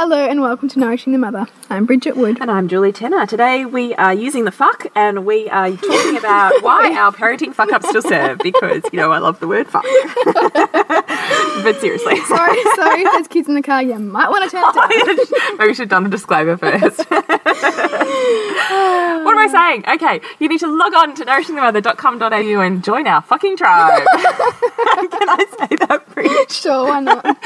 Hello and welcome to Nourishing the Mother. I'm Bridget Wood. And I'm Julie Tenner. Today we are using the fuck and we are talking about why our parenting fuck ups still serve because, you know, I love the word fuck. but seriously. Sorry, sorry, if there's kids in the car, you might want to turn it down. Maybe we should have done the disclaimer first. what am I saying? Okay, you need to log on to nourishingthemother.com.au and join our fucking tribe. Can I say that, Bridget? Sure, why not?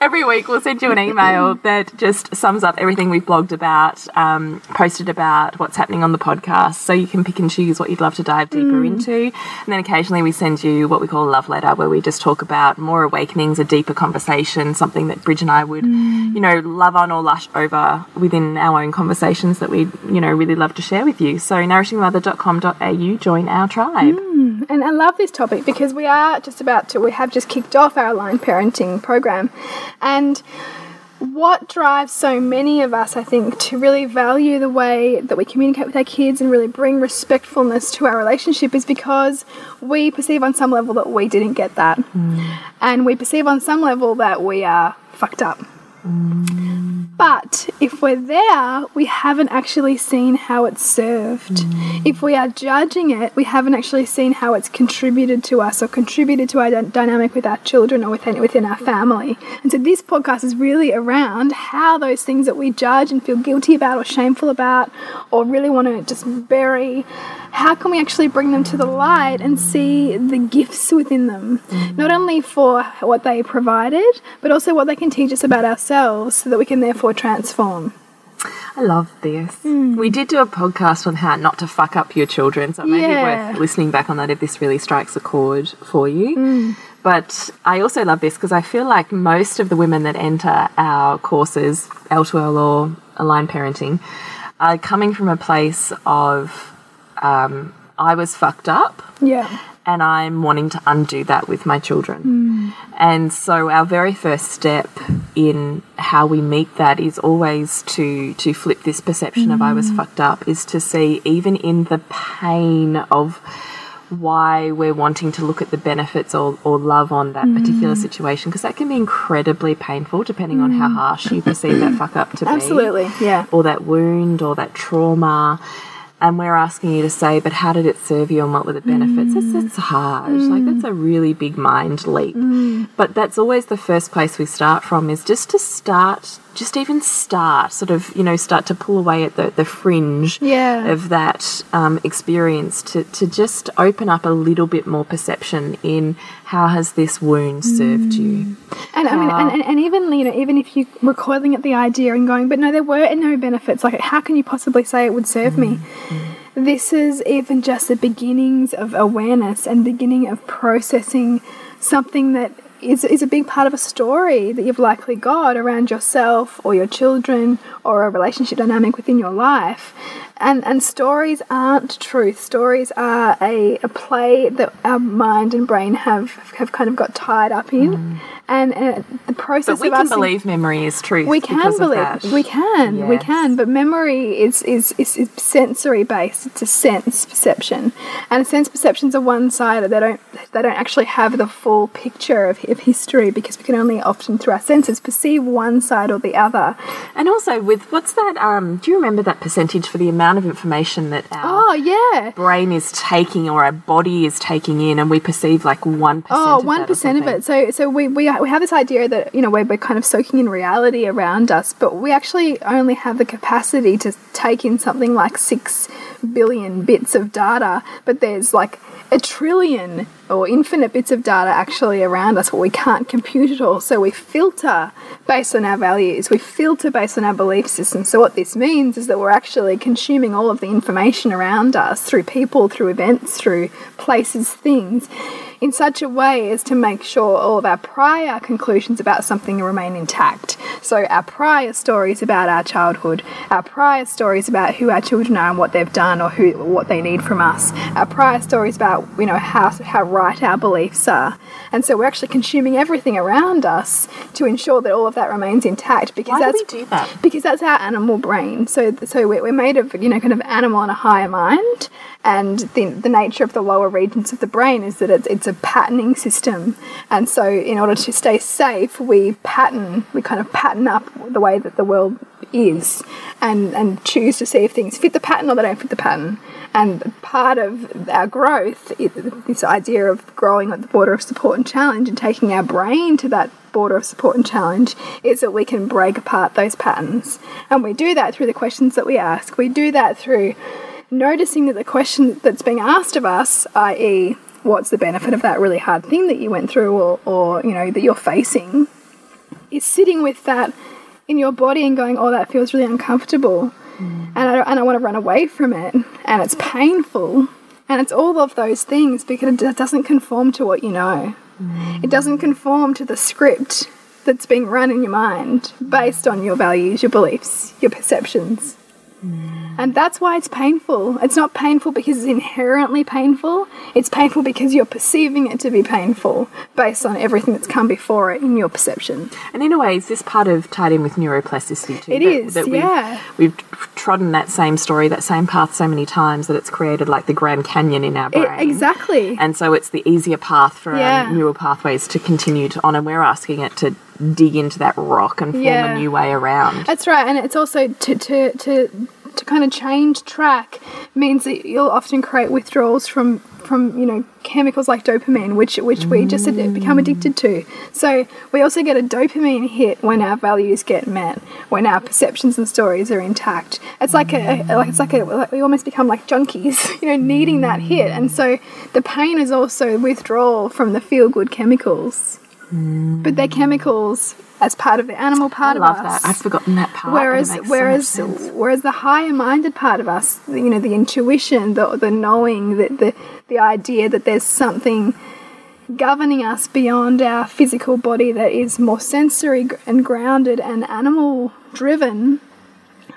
Every week we'll send you an email that just sums up everything we've blogged about, um, posted about, what's happening on the podcast, so you can pick and choose what you'd love to dive deeper mm. into. And then occasionally we send you what we call a love letter, where we just talk about more awakenings, a deeper conversation, something that Bridge and I would, mm. you know, love on or lush over within our own conversations that we, you know, really love to share with you. So nourishingmother.com.au, join our tribe. Mm. And I love this topic because we are just about to, we have just kicked off our aligned parenting program. And what drives so many of us, I think, to really value the way that we communicate with our kids and really bring respectfulness to our relationship is because we perceive on some level that we didn't get that. Mm. And we perceive on some level that we are fucked up. But if we're there, we haven't actually seen how it's served. If we are judging it, we haven't actually seen how it's contributed to us or contributed to our dy- dynamic with our children or within, within our family. And so this podcast is really around how those things that we judge and feel guilty about or shameful about or really want to just bury, how can we actually bring them to the light and see the gifts within them? Not only for what they provided, but also what they can teach us about ourselves so that we can therefore transform. I love this. We did do a podcast on how not to fuck up your children, so maybe Yeah. worth listening back on that if this really strikes a chord for you. But I also love this because I feel like most of the women that enter our courses, L2L or Aligned Parenting, are coming from a place of um, I was fucked up Yeah. And I'm wanting to undo that with my children. Hmm. And so our very first step in how we meet that is always to to flip this perception of I was hmm. fucked up is to see even in the pain of why we're wanting to look at the benefits or, or love on that particular hmm. situation because that can be incredibly painful depending on how harsh you perceive that fuck up to be Absolutely. Yeah. or that wound or that trauma. And we're asking you to say, but how did it serve you and what were the benefits? It's mm. that's hard. Mm. Like, that's a really big mind leap. Mm. But that's always the first place we start from is just to start, just even start, sort of, you know, start to pull away at the, the fringe Yeah. of that um, experience to, to just open up a little bit more perception in how has this wound served you. And I mean, and, and, and even you know, even if you recoiling at the idea and going, but no, there were no benefits. Like, how can you possibly say it would serve me? This is even just the beginnings of awareness and beginning of processing something that is, is a big part of a story that you've likely got around yourself or your children or a relationship dynamic within your life. And, and stories aren't truth. Stories are a, a play that our mind and brain have, have kind of got tied up in. And uh, the process But we of can believe memory is truth. we can believe that. we can we can but memory is, is is is sensory based it's a sense perception and sense perceptions are one sided they don't they don't actually have the full picture of, of history because we can only often through our senses perceive one side or the other And also with what's that? Um, do you remember that percentage for the amount of information that our oh yeah brain is taking or our body is taking in, and we perceive like one percent? Oh, of one percent of it. So, so we, we we have this idea that you know we're, we're kind of soaking in reality around us, but we actually only have the capacity to take in something like six billion bits of data. But there's like a trillion or infinite bits of data actually around us, but we can't compute it all. So we filter based on our values. We filter based on our belief system. So what this means is that we're actually consuming all of the information around us through people, through events, through places, things in such a way as to make sure all of our prior conclusions about something remain intact. So, our prior stories about our childhood, our prior stories about who our children are and what they've done or who what they need from us, our prior stories about you know how how right our beliefs are. And so we're actually consuming everything around us to ensure that all of that remains intact because Why do that's we do that? because that's our animal brain. So so we're, we're made of you know kind of animal and a higher mind, and the the nature of the lower regions of the brain is that it's it's a patterning system, and so in order to stay safe, we pattern we kind of pattern up the way that the world is, and and choose to see if things fit the pattern or they don't fit the pattern. And part of our growth, is this idea of growing at the border of support and challenge and taking our brain to that border of support and challenge, is that we can break apart those patterns. And we do that through the questions that we ask. We do that through noticing that the question that's being asked of us, i.e., what's the benefit of that really hard thing that you went through or, or you know, that you're facing, is sitting with that in your body and going, oh, that feels really uncomfortable. Mm. And I, and I want to run away from it, and it's painful, and it's all of those things because it doesn't conform to what you know. Mm. It doesn't conform to the script that's being run in your mind based on your values, your beliefs, your perceptions. Mm. And that's why it's painful. It's not painful because it's inherently painful. It's painful because you're perceiving it to be painful based on everything that's come before it in your perception. And in a way, is this part of tied in with neuroplasticity too? It It is, is. yeah. We've, we've trodden that same story, that same path so many times that it's created like the Grand Canyon in our It- brain. exactly. And so it's the easier path for Yeah. our neural pathways to continue to on, and we're asking it to dig into that rock and form Yeah. a new way around. That's right, and it's also to to to to kind of change track means that you'll often create withdrawals from from you know chemicals like dopamine, which which we just become addicted to. So we also get a dopamine hit when our values get met, when our perceptions and stories are intact. It's like a, a like it's like a like we almost become like junkies, you know, needing that hit, and so the pain is also withdrawal from the feel good chemicals. But they're chemicals as part of the animal part I love of us. that. I've forgotten that part. it Whereas, so whereas, whereas the higher-minded part of us, you know, the intuition, the the knowing, that the the idea that there's something governing us beyond our physical body that is more sensory and grounded and animal driven,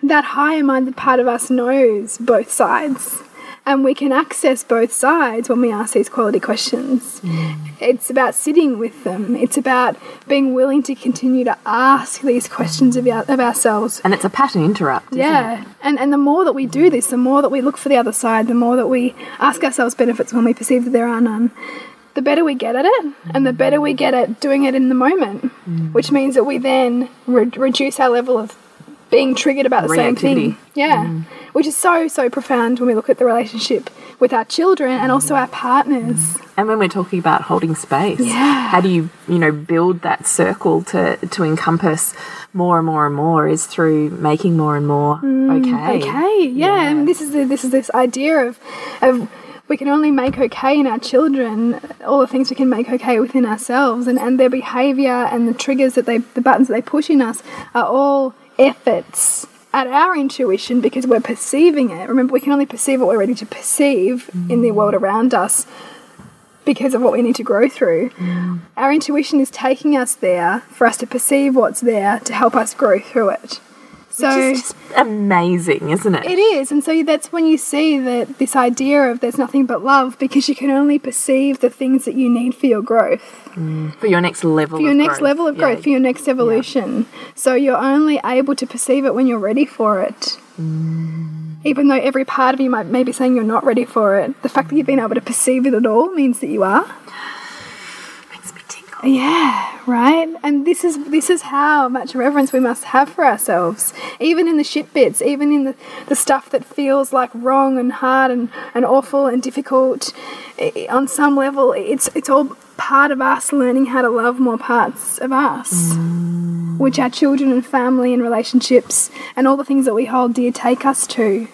that higher minded part of us knows both sides. And we can access both sides when we ask these quality questions. Mm. It's about sitting with them. It's about being willing to continue to ask these questions of, our, of ourselves and it's a pattern interrupt. isn't it? yeah, and and the more that we do this, the more that we look for the other side, the more that we ask ourselves benefits when we perceive that there are none, the better we get at it, and the better we get at doing it in the moment, mm. which means that we then re reduce our level of being triggered about the same thing. Yeah, which is so so profound when we look at the relationship with our children and also our partners. And when we're talking about holding space, Yeah. how do you, you know, build that circle to to encompass more and more and more is through making more and more okay. Mm, okay yeah, and this is the, this is this idea of of we can only make okay in our children all the things we can make okay within ourselves and, and their behavior and the triggers that they the buttons that they push in us are all efforts at our intuition because we're perceiving it remember we can only perceive what we're ready to perceive in the world around us because of what we need to grow through. Mm. Our intuition is taking us there for us to perceive what's there to help us grow through it. So Which is just amazing, isn't it? it is, and so that's when you see that this idea of there's nothing but love because you can only perceive the things that you need for your growth, mm. For your next level for your of next growth. level of Yeah. growth, for your next evolution. So you're only able to perceive it when you're ready for it. Mm. Even though every part of you might may be saying you're not ready for it, the fact that you've been able to perceive it at all means that you are. Yeah, right. And this is this is how much reverence we must have for ourselves, even in the shit bits, even in the, the stuff that feels like wrong and hard and, and awful and difficult. On some level, it's it's all part of us learning how to love more parts of us, which our children and family and relationships and all the things that we hold dear take us to.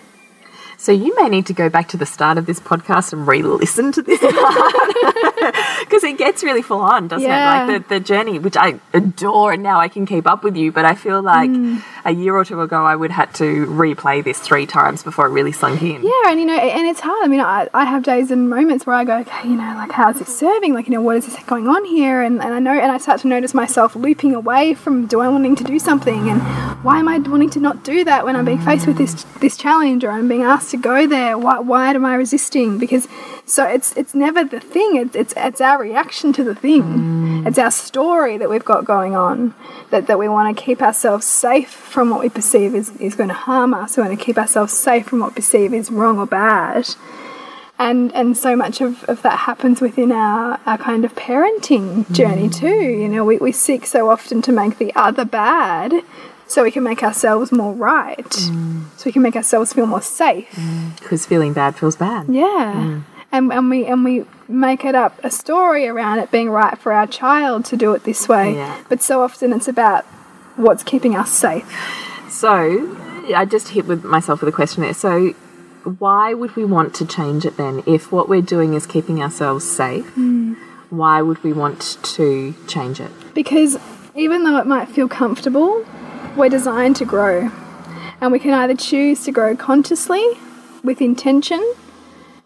So you may need to go back to the start of this podcast and re-listen to this part because it gets really full on, doesn't Yeah. it? Like the, the journey, which I adore, and now I can keep up with you. But I feel like Mm. A year or two ago, I would had to replay this three times before it really sunk in. Yeah, and you know, and it's hard. I mean, I, I have days and moments where I go, okay, you know, like how's this serving? Like, you know, what is this going on here? And, and I know, and I start to notice myself looping away from do I wanting to do something, and why am I wanting to not do that when I'm being faced with this this challenge, or I'm being asked to go there? Why, why am I resisting? Because so it's it's never the thing. It's it's, it's our reaction to the thing. Mm. It's our story that we've got going on. That that we want to keep ourselves safe from what we perceive is is going to harm us. We want to keep ourselves safe from what we perceive is wrong or bad. And and so much of, of that happens within our, our kind of parenting journey mm. too. You know, we, we seek so often to make the other bad so we can make ourselves more right. Mm. So we can make ourselves feel more safe. Because feeling bad feels bad. Yeah. And, and we and we make it up a story around it being right for our child to do it this way. Yeah. But so often it's about what's keeping us safe. So, I just hit with myself with a question there. So, why would we want to change it then? If what we're doing is keeping ourselves safe, hmm. why would we want to change it? Because even though it might feel comfortable, we're designed to grow. And we can either choose to grow consciously with intention,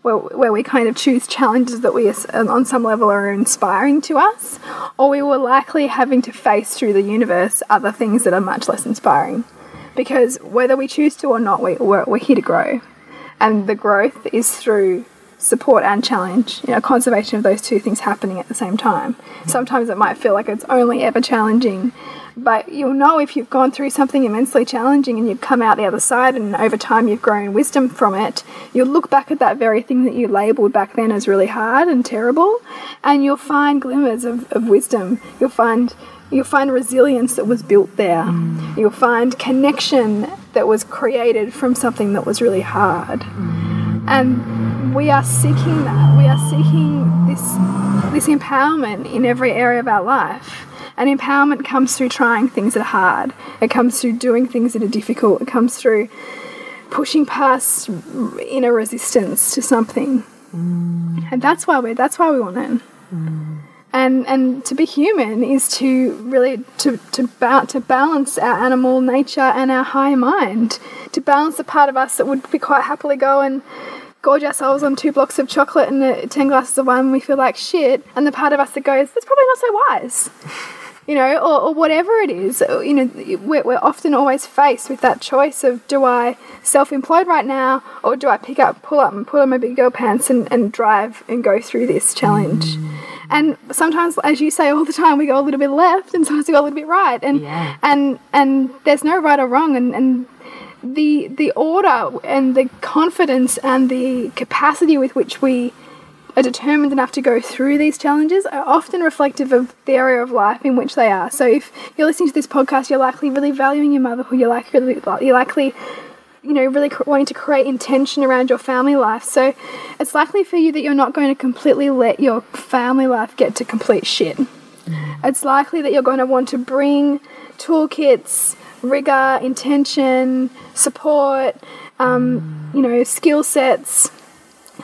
where, where we kind of choose challenges that we, um, on some level, are inspiring to us, or we were likely having to face through the universe other things that are much less inspiring. Because whether we choose to or not, we, we're, we're here to grow. And the growth is through support and challenge, you know, conservation of those two things happening at the same time. Sometimes it might feel like it's only ever challenging, but you'll know if you've gone through something immensely challenging and you've come out the other side and over time you've grown wisdom from it, you'll look back at that very thing that you labeled back then as really hard and terrible, and you'll find glimmers of, of wisdom. You'll find you'll find resilience that was built there. You'll find connection that was created from something that was really hard. And we are seeking that. We are seeking this this empowerment in every area of our life. And empowerment comes through trying things that are hard. It comes through doing things that are difficult. It comes through pushing past inner resistance to something. Mm. And that's why we that's why we want it. Mm. And and to be human is to really to to, ba to balance our animal nature and our higher mind. To balance the part of us that would be quite happily go and gorge ourselves on two blocks of chocolate and uh, ten glasses of wine when we feel like shit, and the part of us that goes, that's probably not so wise. You know, or, or whatever it is, you know, we're, we're often always faced with that choice of do I self-employed right now, or do I pick up, pull up, and put on my big girl pants and, and drive and go through this challenge? And sometimes, as you say all the time, we go a little bit left, and sometimes we go a little bit right, and Yeah. and and there's no right or wrong, and and the the order and the confidence and the capacity with which we are determined enough to go through these challenges are often reflective of the area of life in which they are. So if you're listening to this podcast, you're likely really valuing your motherhood. You're likely really, you're likely you know really wanting to create intention around your family life. So it's likely for you that you're not going to completely let your family life get to complete shit. Mm. It's likely that you're going to want to bring toolkits, rigor, intention, support, um, you know, skill sets,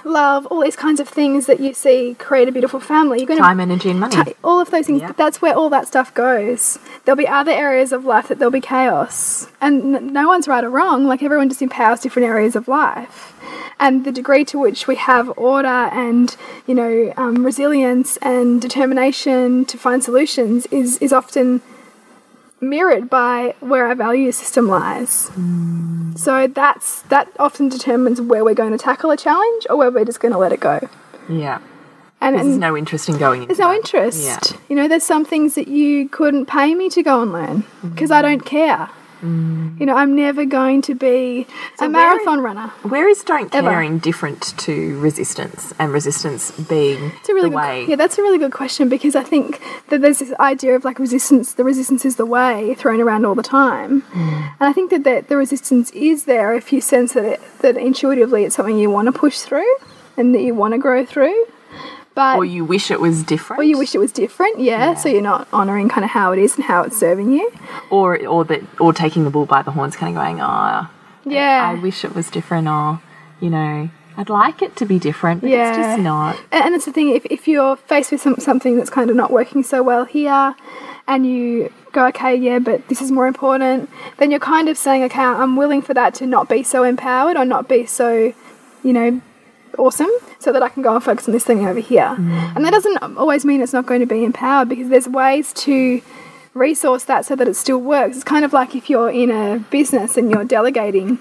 love, all these kinds of things that you see create a beautiful family. You're going Time, energy, and money. All of those things. Yeah. That's where all that stuff goes. There'll be other areas of life that there'll be chaos, and n- no one's right or wrong. Like everyone just empowers different areas of life. And the degree to which we have order and you know um, resilience and determination to find solutions is is often mirrored by where our value system lies. So that's that often determines where we're going to tackle a challenge or where we're just going to let it go. Yeah. And, There's no interest in going into there's no that. interest. Yeah. You know, there's some things that you couldn't pay me to go and learn because I mm-hmm. don't care. You know, I'm never going to be a where- marathon runner. Where is don't Ever. caring different to resistance and resistance being It's a really the good, way? yeah, that's a really good question because I think that there's this idea of like resistance. The resistance is the way thrown around all the time, Mm. and I think that the, the resistance is there if you sense that it, that intuitively it's something you want to push through and that you want to grow through. But Or you wish it was different. or you wish it was different, yeah, So you're not honouring kind of how it is and how it's serving you. or or that or taking the bull by the horns, kind of going, oh, Yeah. I wish it was different, or you know, I'd like it to be different, but Yeah. it's just not. And, and it's the thing, if, if you're faced with some, something that's kind of not working so well here, and you go, okay, yeah, but this is more important, then you're kind of saying, okay, I'm willing for that to not be so empowered or not be so, you know, awesome, so that I can go and focus on this thing over here. And that doesn't always mean it's not going to be empowered because there's ways to resource that so that it still works. It's kind of like if you're in a business and you're delegating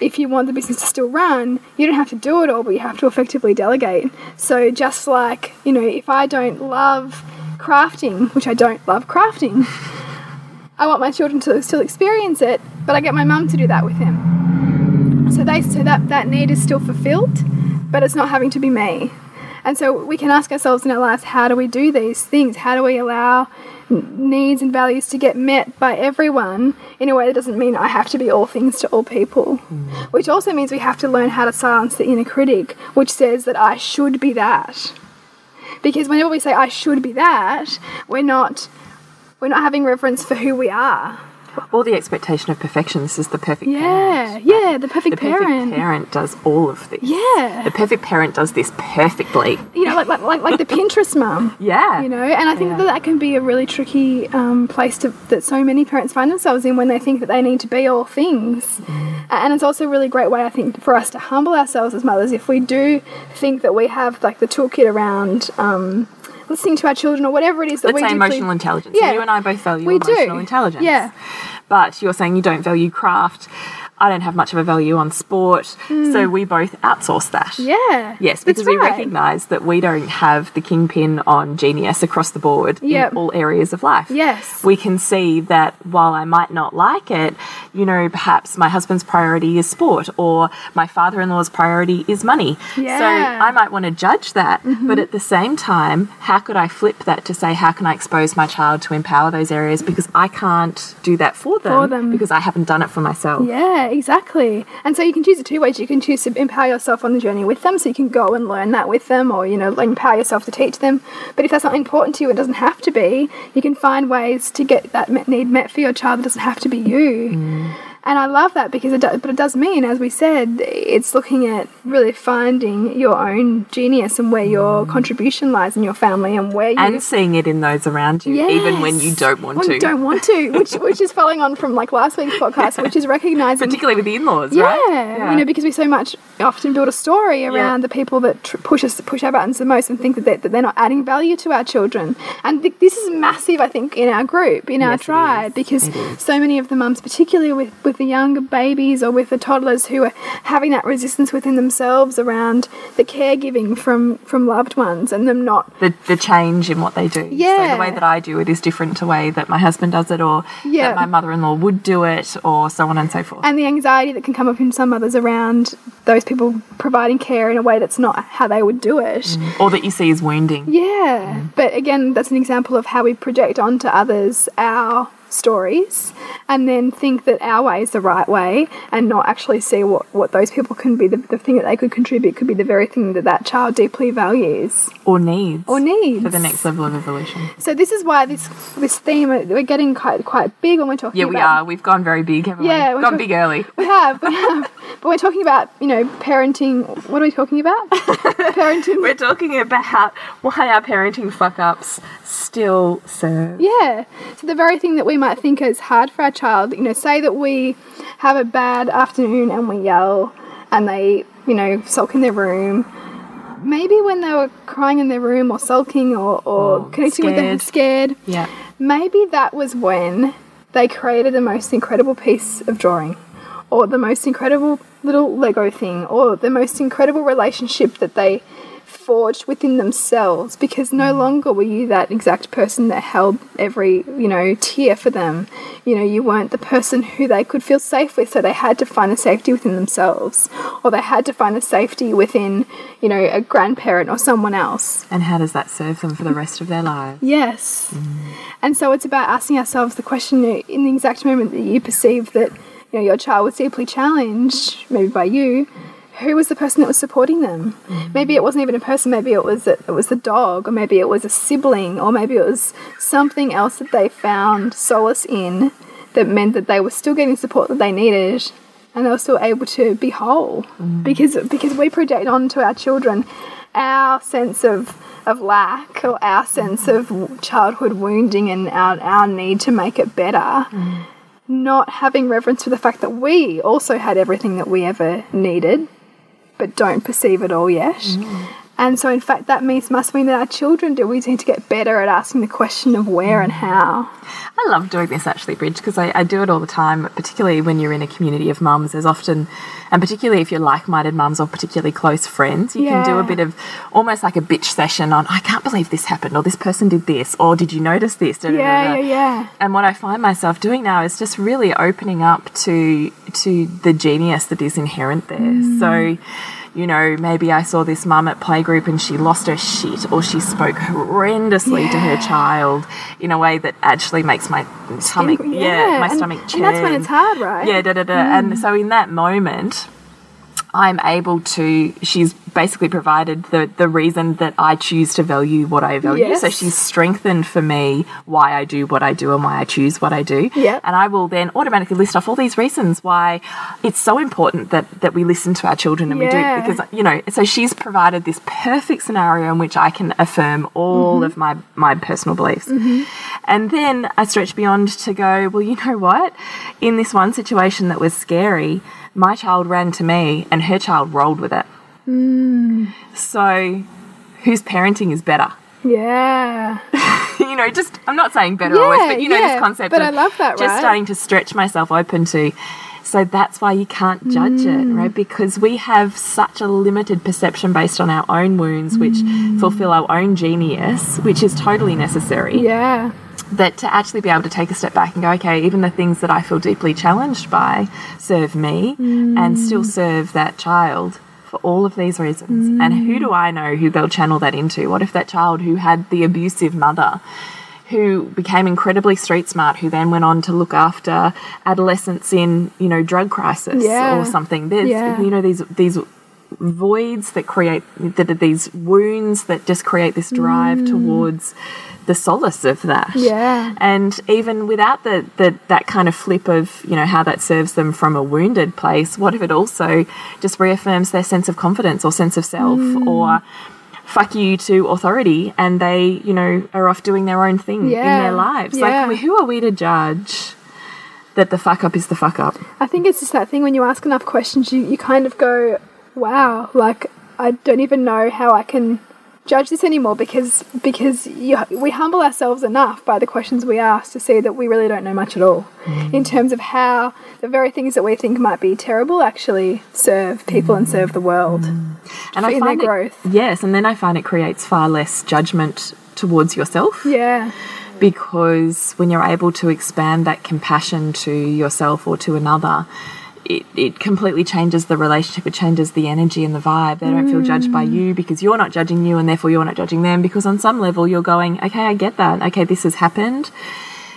if you want the business to still run, you don't have to do it all, but you have to effectively delegate. So just like, you know, if I don't love crafting, which I don't love crafting, I want my children to still experience it, but I get my mum to do that with him. So they so that that need is still fulfilled, but it's not having to be me. And so we can ask ourselves in our lives, how do we do these things? How do we allow needs and values to get met by everyone in a way that doesn't mean I have to be all things to all people? Mm. Which also means we have to learn how to silence the inner critic, which says that I should be that. Because whenever we say I should be that, we're not we're not having reverence for who we are. Or the expectation of perfection. This is the perfect yeah, parent. Yeah, the perfect the parent. The perfect parent does all of this. Yeah. The perfect parent does this perfectly. You know, like like, like, like the Pinterest mum. Yeah. You know, and I think yeah. that that can be a really tricky um, place to that so many parents find themselves in when they think that they need to be all things. Mm. And it's also a really great way, I think, for us to humble ourselves as mothers if we do think that we have like the toolkit around. Um, listening to our children or whatever it is that Let's we say deeply, emotional intelligence. Yeah, you and I both value we emotional do. intelligence. Yeah. But you're saying you don't value craft. I don't have much of a value on sport, mm. so we both outsource that. Yeah. Yes, because right. we recognise that we don't have the kingpin on genius across the board yep. in all areas of life. Yes. We can see that while I might not like it, you know, perhaps my husband's priority is sport or my father in law's priority is money. Yeah. So I might want to judge that, mm -hmm. but at the same time, how could I flip that to say, how can I expose my child to empower those areas because I can't do that for them, for them. because I haven't done it for myself. Yeah, exactly. And so you can choose it two ways. You can choose to empower yourself on the journey with them, so you can go and learn that with them, or you know, empower yourself to teach them. But if that's not important to you, it doesn't have to be. You can find ways to get that need met for your child. It doesn't have to be you. Mm. And I love that because it does, but it does mean, as we said, it's looking at really finding your own genius and where your Mm. contribution lies in your family and where you and seeing it in those around you, yes, even when you don't want when to. You don't want to, which which is following on from like last week's podcast, which is recognizing, particularly with the in-laws, yeah, right? Yeah, you know, because we so much often build a story around the people that push us push our buttons the most and think that they're, that they're not adding value to our children, and th this is massive, I think, in our group, in yes, our tribe, because so many of the mums, particularly with with the younger babies or with the toddlers who are having that resistance within themselves around the caregiving from from loved ones and them not the the change in what they do. Yeah. So the way that I do it is different to the way that my husband does it or Yeah. that my mother-in-law would do it or so on and so forth. and the anxiety that can come up in some mothers around those people providing care in a way that's not how they would do it. Mm. or that you see as wounding. Yeah, mm. but again, that's an example of how we project onto others our stories and then think that our way is the right way and not actually see what, what those people can be the, the thing that they could contribute could be the very thing that that child deeply values Or needs. or needs For the next level of evolution. so this is why this this theme we're getting quite quite big when we're talking Yeah, we about are. We've gone very big, haven't Yeah, we? Gone big early. we have we have but we're talking about you know parenting what are we talking about parenting We're talking about why our parenting fuck ups still serve. Yeah. So the very thing that we might think it's hard for our child, you know, say that we have a bad afternoon and we yell and they, you know, sulk in their room. Maybe when they were crying in their room or sulking or, or Or connecting with them scared. scared, Yeah. maybe that was when they created the most incredible piece of drawing or the most incredible little Lego thing or the most incredible relationship that they forged within themselves because no mm. longer were you that exact person that held every, you know, tear for them. You know, you weren't the person who they could feel safe with, so they had to find a safety within themselves or they had to find a safety within, you know, a grandparent or someone else. And how does that serve them for the rest of their lives? Yes. Mm. And so it's about asking ourselves the question in the exact moment that you perceive that you know your child was deeply challenged, maybe by you, who was the person that was supporting them? Maybe it wasn't even a person, maybe it was a, it was the dog, or maybe it was a sibling, or maybe it was something else that they found solace in that meant that they were still getting support that they needed and they were still able to be whole. Mm. Because because we project onto our children our sense of of lack or our sense of childhood wounding and our, our need to make it better, mm. not having reverence for the fact that we also had everything that we ever needed, but don't perceive it all yet. Mm. And so, in fact, that means must mean that our children do. We need to get better at asking the question of where and how. I love doing this actually, Bridge, because I, I do it all the time, particularly when you're in a community of mums. There's often, and particularly if you're like minded mums or particularly close friends, you can do a bit of almost like a bitch session on, I can't believe this happened, or this person did this, or did you notice this? Da, da, Yeah, da. yeah, yeah. And what I find myself doing now is just really opening up to to the genius that is inherent there. Mm. So, you know, maybe I saw this mum at playgroup and she lost her shit, or she spoke horrendously to her child in a way that actually makes my stomach, yeah, yeah, my and- stomach and that's when it's hard, right? Mm. Yeah, da da da. And so in that moment. I'm able to. She's basically provided the the reason that I choose to value what I value. So she's strengthened for me why I do what I do and why I choose what I do. Yep. And I will then automatically list off all these reasons why it's so important that that we listen to our children and Yeah. we do because you know. So she's provided this perfect scenario in which I can affirm all Mm-hmm. of my my personal beliefs. And then I stretch beyond to go, well, you know what? In this one situation that was scary, my child ran to me and her child rolled with it. Mm. So whose parenting is better? Yeah. you know, just I'm not saying better always, Yeah, but you know yeah, this concept. but of I love that, Just right? starting to stretch myself open to. So that's why you can't judge it, Mm. right? Because we have such a limited perception based on our own wounds, which Mm. fulfill our own genius, which is totally necessary. Yeah. That to actually be able to take a step back and go, okay, even the things that I feel deeply challenged by serve me and Mm. still serve that child for all of these reasons. And who do I know who they'll channel that into? What if that child who had the abusive mother, who became incredibly street smart, who then went on to look after adolescents in, you know, drug crisis Yeah. or something? There's, Yeah. you know, these these voids that create that are these wounds that just create this drive towards the solace of that. Yeah. And even without the, the that kind of flip of, you know, how that serves them from a wounded place, what if it also just reaffirms their sense of confidence or sense of self Mm. or fuck you to authority and they, you know, are off doing their own thing in their lives. Yeah. Like who are we to judge that the fuck up is the fuck up? I think it's just that thing when you ask enough questions, you, you kind of go, wow, like, I don't even know how I can judge this anymore because because you, we humble ourselves enough by the questions we ask to see that we really don't know much at all. Mm. In terms of how the very things that we think might be terrible actually serve people and serve the world. Mm. And in their find it- growth. yes, and then I find it creates far less judgment towards yourself. Yeah, because when you're able to expand that compassion to yourself or to another, it, it completely changes the relationship, it changes the energy and the vibe. They don't feel judged by you because you're not judging you, and therefore you're not judging them. Because on some level, you're going, okay, I get that. Okay, this has happened.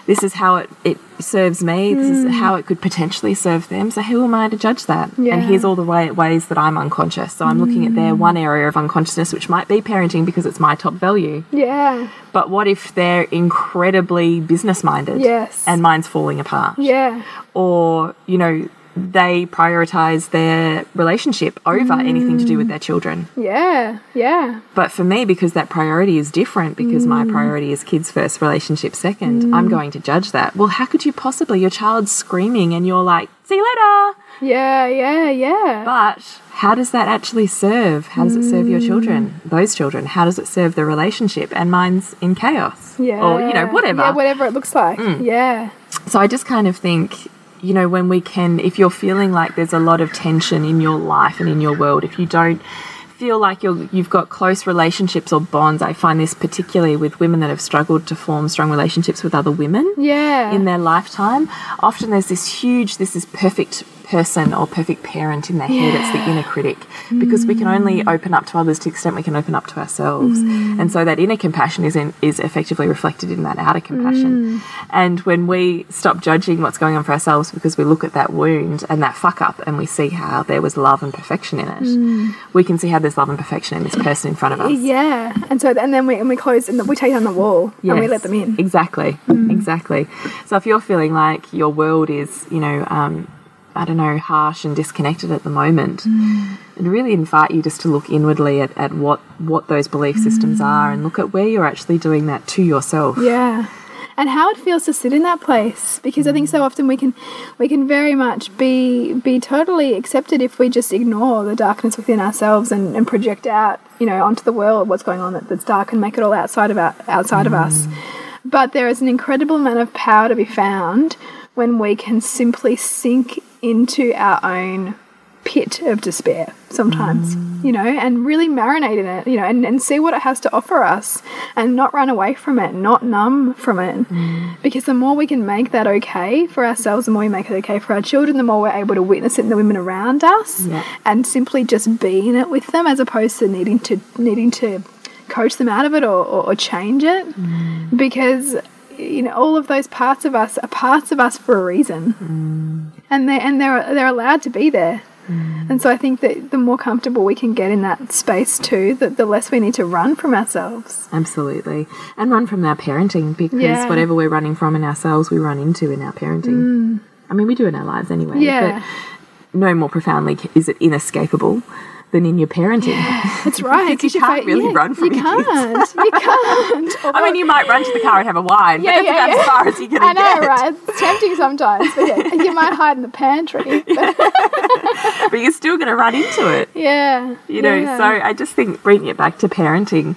This is how it, it serves me. This is hmm. how it could potentially serve them. So who am I to judge that? Yeah. And here's all the way, ways that I'm unconscious. So I'm looking at their hmm. one area of unconsciousness, which might be parenting because it's my top value. yeah, But what if they're incredibly business minded? Yes. And mine's falling apart. yeah, Or, you know, they prioritize their relationship over anything to do with mm. their children. yeah, yeah, But for me, because that priority is different, because my mm. priority is kids first, relationship second, I'm mm. going to judge that. Well, how could you possibly? Your child's screaming and you're like, see you later. yeah, yeah, yeah. But how does that actually serve? How does it serve your children? Those children? How does it serve the relationship? And mine's in chaos. yeah. Or, you know, whatever. Mm. Yeah, whatever it looks like. Yeah. So I just kind of think, you know, when we can, if you're feeling like there's a lot of tension in your life and in your world, if you don't feel like you're, you've got close relationships or bonds, I find this particularly with women that have struggled to form strong relationships with other women Yeah. in their lifetime. Often there's this huge, this is perfect person or perfect parent in their head. It's the inner critic because we can mm. only open up to others to the extent we can open up to ourselves. Mm. And so that inner compassion is in, is effectively reflected in that outer compassion. Mm. And when we stop judging what's going on for ourselves because we look at that wound and that fuck up and we see how there was love and perfection in it, we can see how there's love and perfection in this person in front of us. Yeah, and so and then we and we close and we take down the wall and we let them in. Exactly, exactly. So if you're feeling like your world is, you know, um, I don't know, harsh and disconnected at the moment, I'd really invite you just to look inwardly at, at what, what those belief systems mm. are and look at where you're actually doing that to yourself. Yeah. and how it feels to sit in that place because I think so mm. often we can we can very much be be totally accepted if we just ignore the darkness within ourselves and, and project out you know onto the world what's going on that, that's dark and make it all outside of our, outside of us. Mm. But there is an incredible amount of power to be found when we can simply sink into our own pit of despair sometimes, mm. you know, and really marinate in it, you know, and, and see what it has to offer us and not run away from it, not numb from it. Mm. Because the more we can make that okay for ourselves, the more we make it okay for our children, the more we're able to witness it in the women around us Yeah. and simply just be in it with them as opposed to needing to needing to coach them out of it or, or, or change it. Mm. Because you know all of those parts of us are parts of us for a reason and they and they're they're allowed to be there and so I think that the more comfortable we can get in that space too, that the less we need to run from ourselves. Absolutely. And run from our parenting because Yeah. whatever we're running from in ourselves, we run into in our parenting. I mean, we do in our lives anyway. Mm. Yeah. But no more profoundly is it inescapable than in your parenting. That's right. you 'cause your can't really yeah, run from you your can't. kids. You can't. I mean, you might run to the car and have a wine, Yeah, but yeah, that's about yeah. as far as you're going I know, get. right? It's tempting sometimes, but yeah, you might hide in the pantry. But But you're still going to run into it. yeah, you know yeah. so i just think bringing it back to parenting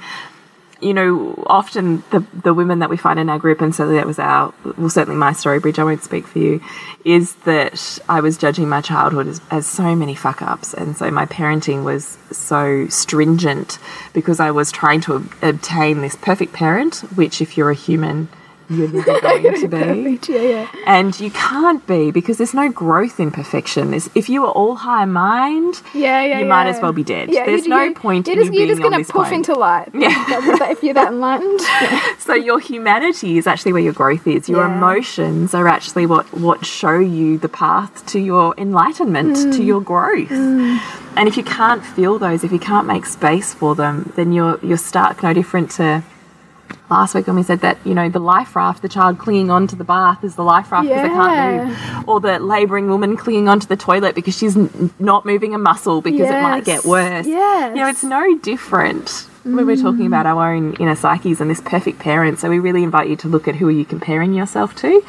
you know often the the women that we find in our group and certainly that was our well certainly my story bridge i won't speak for you is that i was judging my childhood as, as so many fuck ups and so my parenting was so stringent because i was trying to ob- obtain this perfect parent which if you're a human you're never going to be yeah, yeah. and you can't be because there's no growth in perfection. There's, if you are all high mind, Yeah, yeah, you might as well be dead. Yeah, There's you- no you- point You're in just, you you're just gonna on poof plane. into light. Yeah. if you're that enlightened. Yeah. So your humanity is actually where your growth is. Your Yeah. emotions are actually what what show you the path to your enlightenment, to Mm. your growth. And if you can't feel those, if you can't make space for them, then you're you're stuck. No different to last week when we said that you know the life raft, the child clinging onto the bath is the life raft because they can't move, or the labouring woman clinging onto the toilet because she's n- not moving a muscle because it might get worse. Yes. You know, it's no different when we're talking about our own inner psyches and this perfect parent. So we really invite you to look at who are you comparing yourself to,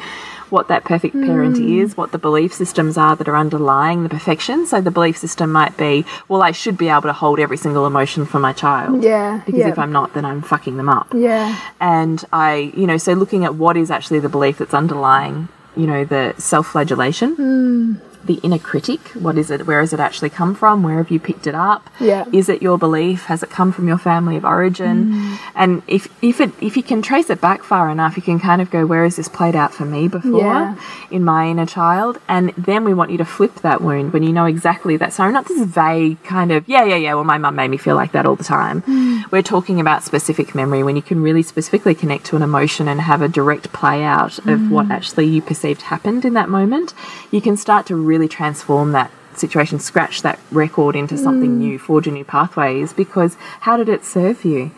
what that perfect parent Mm. is, what the belief systems are that are underlying the perfection. So the belief system might be, well, I should be able to hold every single emotion for my child. Yeah, Because yeah. if I'm not, then I'm fucking them up. Yeah. And I, you know, so looking at what is actually the belief that's underlying, you know, the self flagellation, Hmm. The inner critic. What is it? Where has it actually come from? Where have you picked it up? Yeah. Is it your belief? Has it come from your family of origin? Hmm. And if if it if you can trace it back far enough, you can kind of go, where has this played out for me before Yeah. in my inner child? And then we want you to flip that wound when you know exactly that. So not this vague kind of yeah yeah yeah. Well, my mum made me feel like that all the time. Hmm. We're talking about specific memory when you can really specifically connect to an emotion and have a direct play out of Hmm. what actually you perceived happened in that moment. You can start to really transform that situation, scratch that record into something mm. new, forge a new pathway is Because how did it serve you?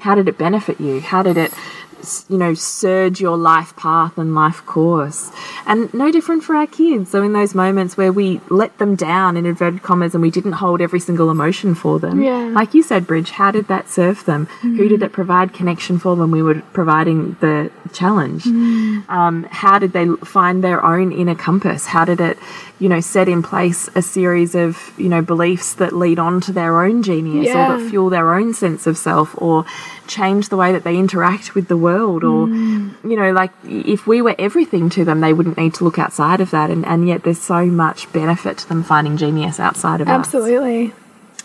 How did it benefit you? How did it, you know, surge your life path and life course? And no different for our kids. So in those moments where we let them down in inverted commas and we didn't hold every single emotion for them, Yeah. like you said, Bridge, how did that serve them? Who did it provide connection for when we were providing the challenge? um, how did they find their own inner compass? How did it, you know, set in place a series of, you know, beliefs that lead on to their own genius or that fuel their own sense of self or change the way that they interact with the world or, mm. you know, like if we were everything to them, they wouldn't need to look outside of that. And, and yet there's so much benefit to them finding genius outside of us. Absolutely.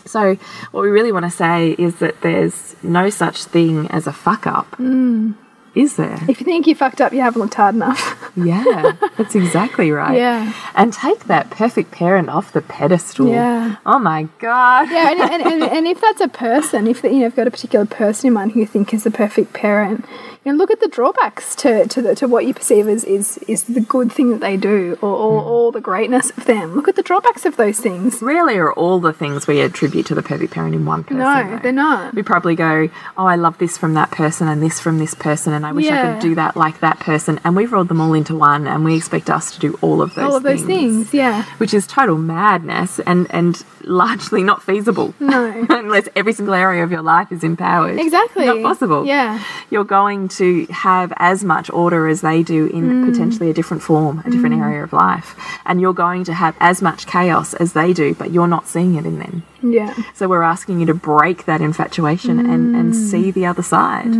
So, what we really want to say is that there's no such thing as a fuck up. Mm. Is there? If you think you fucked up, you haven't looked hard enough. Yeah, that's exactly right. Yeah. And take that perfect parent off the pedestal. Yeah. Oh my God. yeah, and, and, and, and if that's a person, if you know, you've got a particular person in mind who you think is the perfect parent, you know, look at the drawbacks to to, the, to what you perceive as is is the good thing that they do, or, or Hmm. all the greatness of them. Look at the drawbacks of those things. Rarely are all the things we attribute to the perfect parent in one person. No, though. they're not. We probably go, oh, I love this from that person and this from this person, and. I wish I could do that like that person. And we've rolled them all into one, and we expect us to do all of those All of those things, yeah. which is total madness and and largely not feasible. No. Unless every single area of your life is empowered. Exactly. Not possible. Yeah. You're going to have as much order as they do in Mm. potentially a different form, a different area of life. And you're going to have as much chaos as they do, but you're not seeing it in them. Yeah. So we're asking you to break that infatuation and, and Mm. see the other side.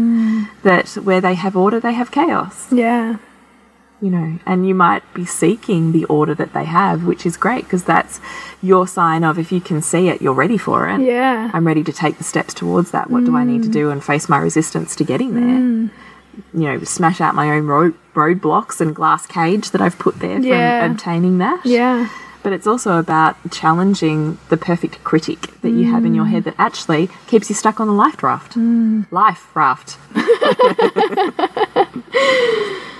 That where they have order, they have chaos Yeah. You know, and you might be seeking the order that they have, which is great because that's your sign of if you can see it, you're ready for it. Yeah. I'm ready to take the steps towards that. What do I need to mm. do and face my resistance to getting there? Mm. You know, smash out my own road roadblocks and glass cage that I've put there Yeah. from obtaining that. Yeah. But it's also about challenging the perfect critic that you have in your mm. head that actually keeps you stuck on the life raft. Life raft.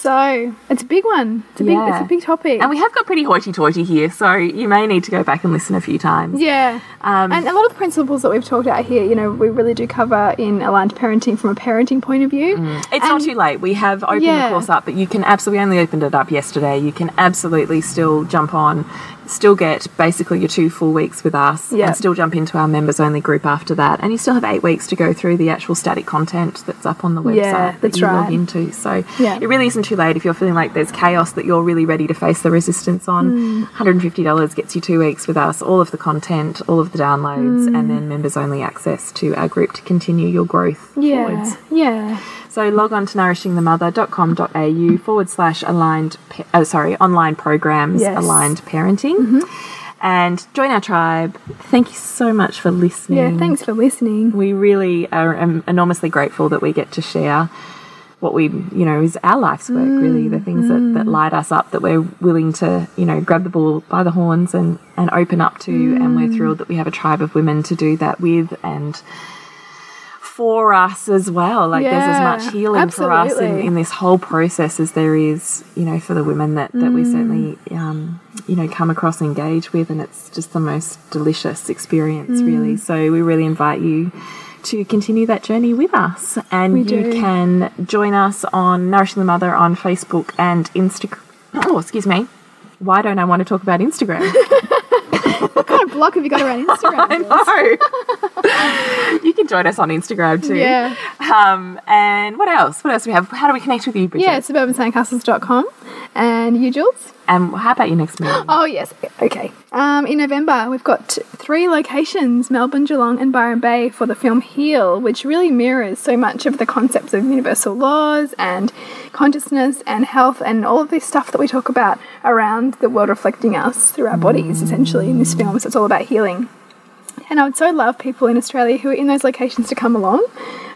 So it's a big one. It's a big. Yeah. It's a big topic. And we have got pretty hoity-toity here, so you may need to go back and listen a few times. yeah. Um, and a lot of the principles that we've talked about here, you know, we really do cover in aligned parenting from a parenting point of view. It's not too late. We have opened Yeah. the course up, but you can absolutely we only opened it up yesterday. You can absolutely still jump on, still get basically your two full weeks with us, Yeah. and still jump into our members only group after that. And you still have eight weeks to go through the actual static content that's up on the website Yeah, that you log into. So Yeah. it really isn't too late if you're feeling like there's chaos that you're really ready to face the resistance on. Mm. $150 gets you two weeks with us, all of the content, all of the downloads, Mm. and then members only access to our group to continue your growth Yeah. forwards. Yeah. So log on to nourishingthemother.com.au forward slash aligned, oh, sorry, online programs, Yes. Aligned parenting, mm-hmm. and join our tribe. Thank you so much for listening. Yeah. Thanks for listening. We really are um, enormously grateful that we get to share what we, you know, is our life's work, really, the things that, that mm. light us up, that we're willing to, you know, grab the bull by the horns and, and open up to. And we're mm. thrilled that we have a tribe of women to do that with and for us as well. Like there's as much healing for us in, in this whole process as there is, you know, for the women that, that we certainly, um, you know, come across and engage with. And it's just the most delicious experience, really. Mm. So we really invite you to continue that journey with us. And We you do. can join us on Nourishing the Mother on Facebook and Instagram. Oh, excuse me. Why don't I want to talk about Instagram? What kind of block have you got around Instagram? no. you can join us on Instagram too. Yeah. Um, and what else? What else do we have? How do we connect with you, Bridget? Yeah, suburbansandcastles.com. And you, Jules? And how about your next meeting? Oh, yes. Okay. Um, in November, we've got three locations Melbourne, Geelong, and Byron Bay for the film Heal, which really mirrors so much of the concepts of universal laws and consciousness and health and all of this stuff that we talk about around the world reflecting us through our bodies, essentially, in this film. So it's all about healing. And I would so love people in Australia who are in those locations to come along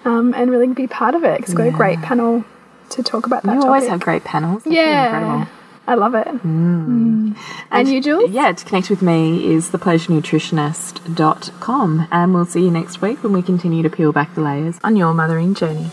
um, and really be part of it because we've got a great panel to talk about that you topic. always have great panels. They're yeah. Incredible. I love it. Mm. And you, Jules? Yeah, to connect with me is thepleasurenutritionist.com. And we'll see you next week when we continue to peel back the layers on your mothering journey.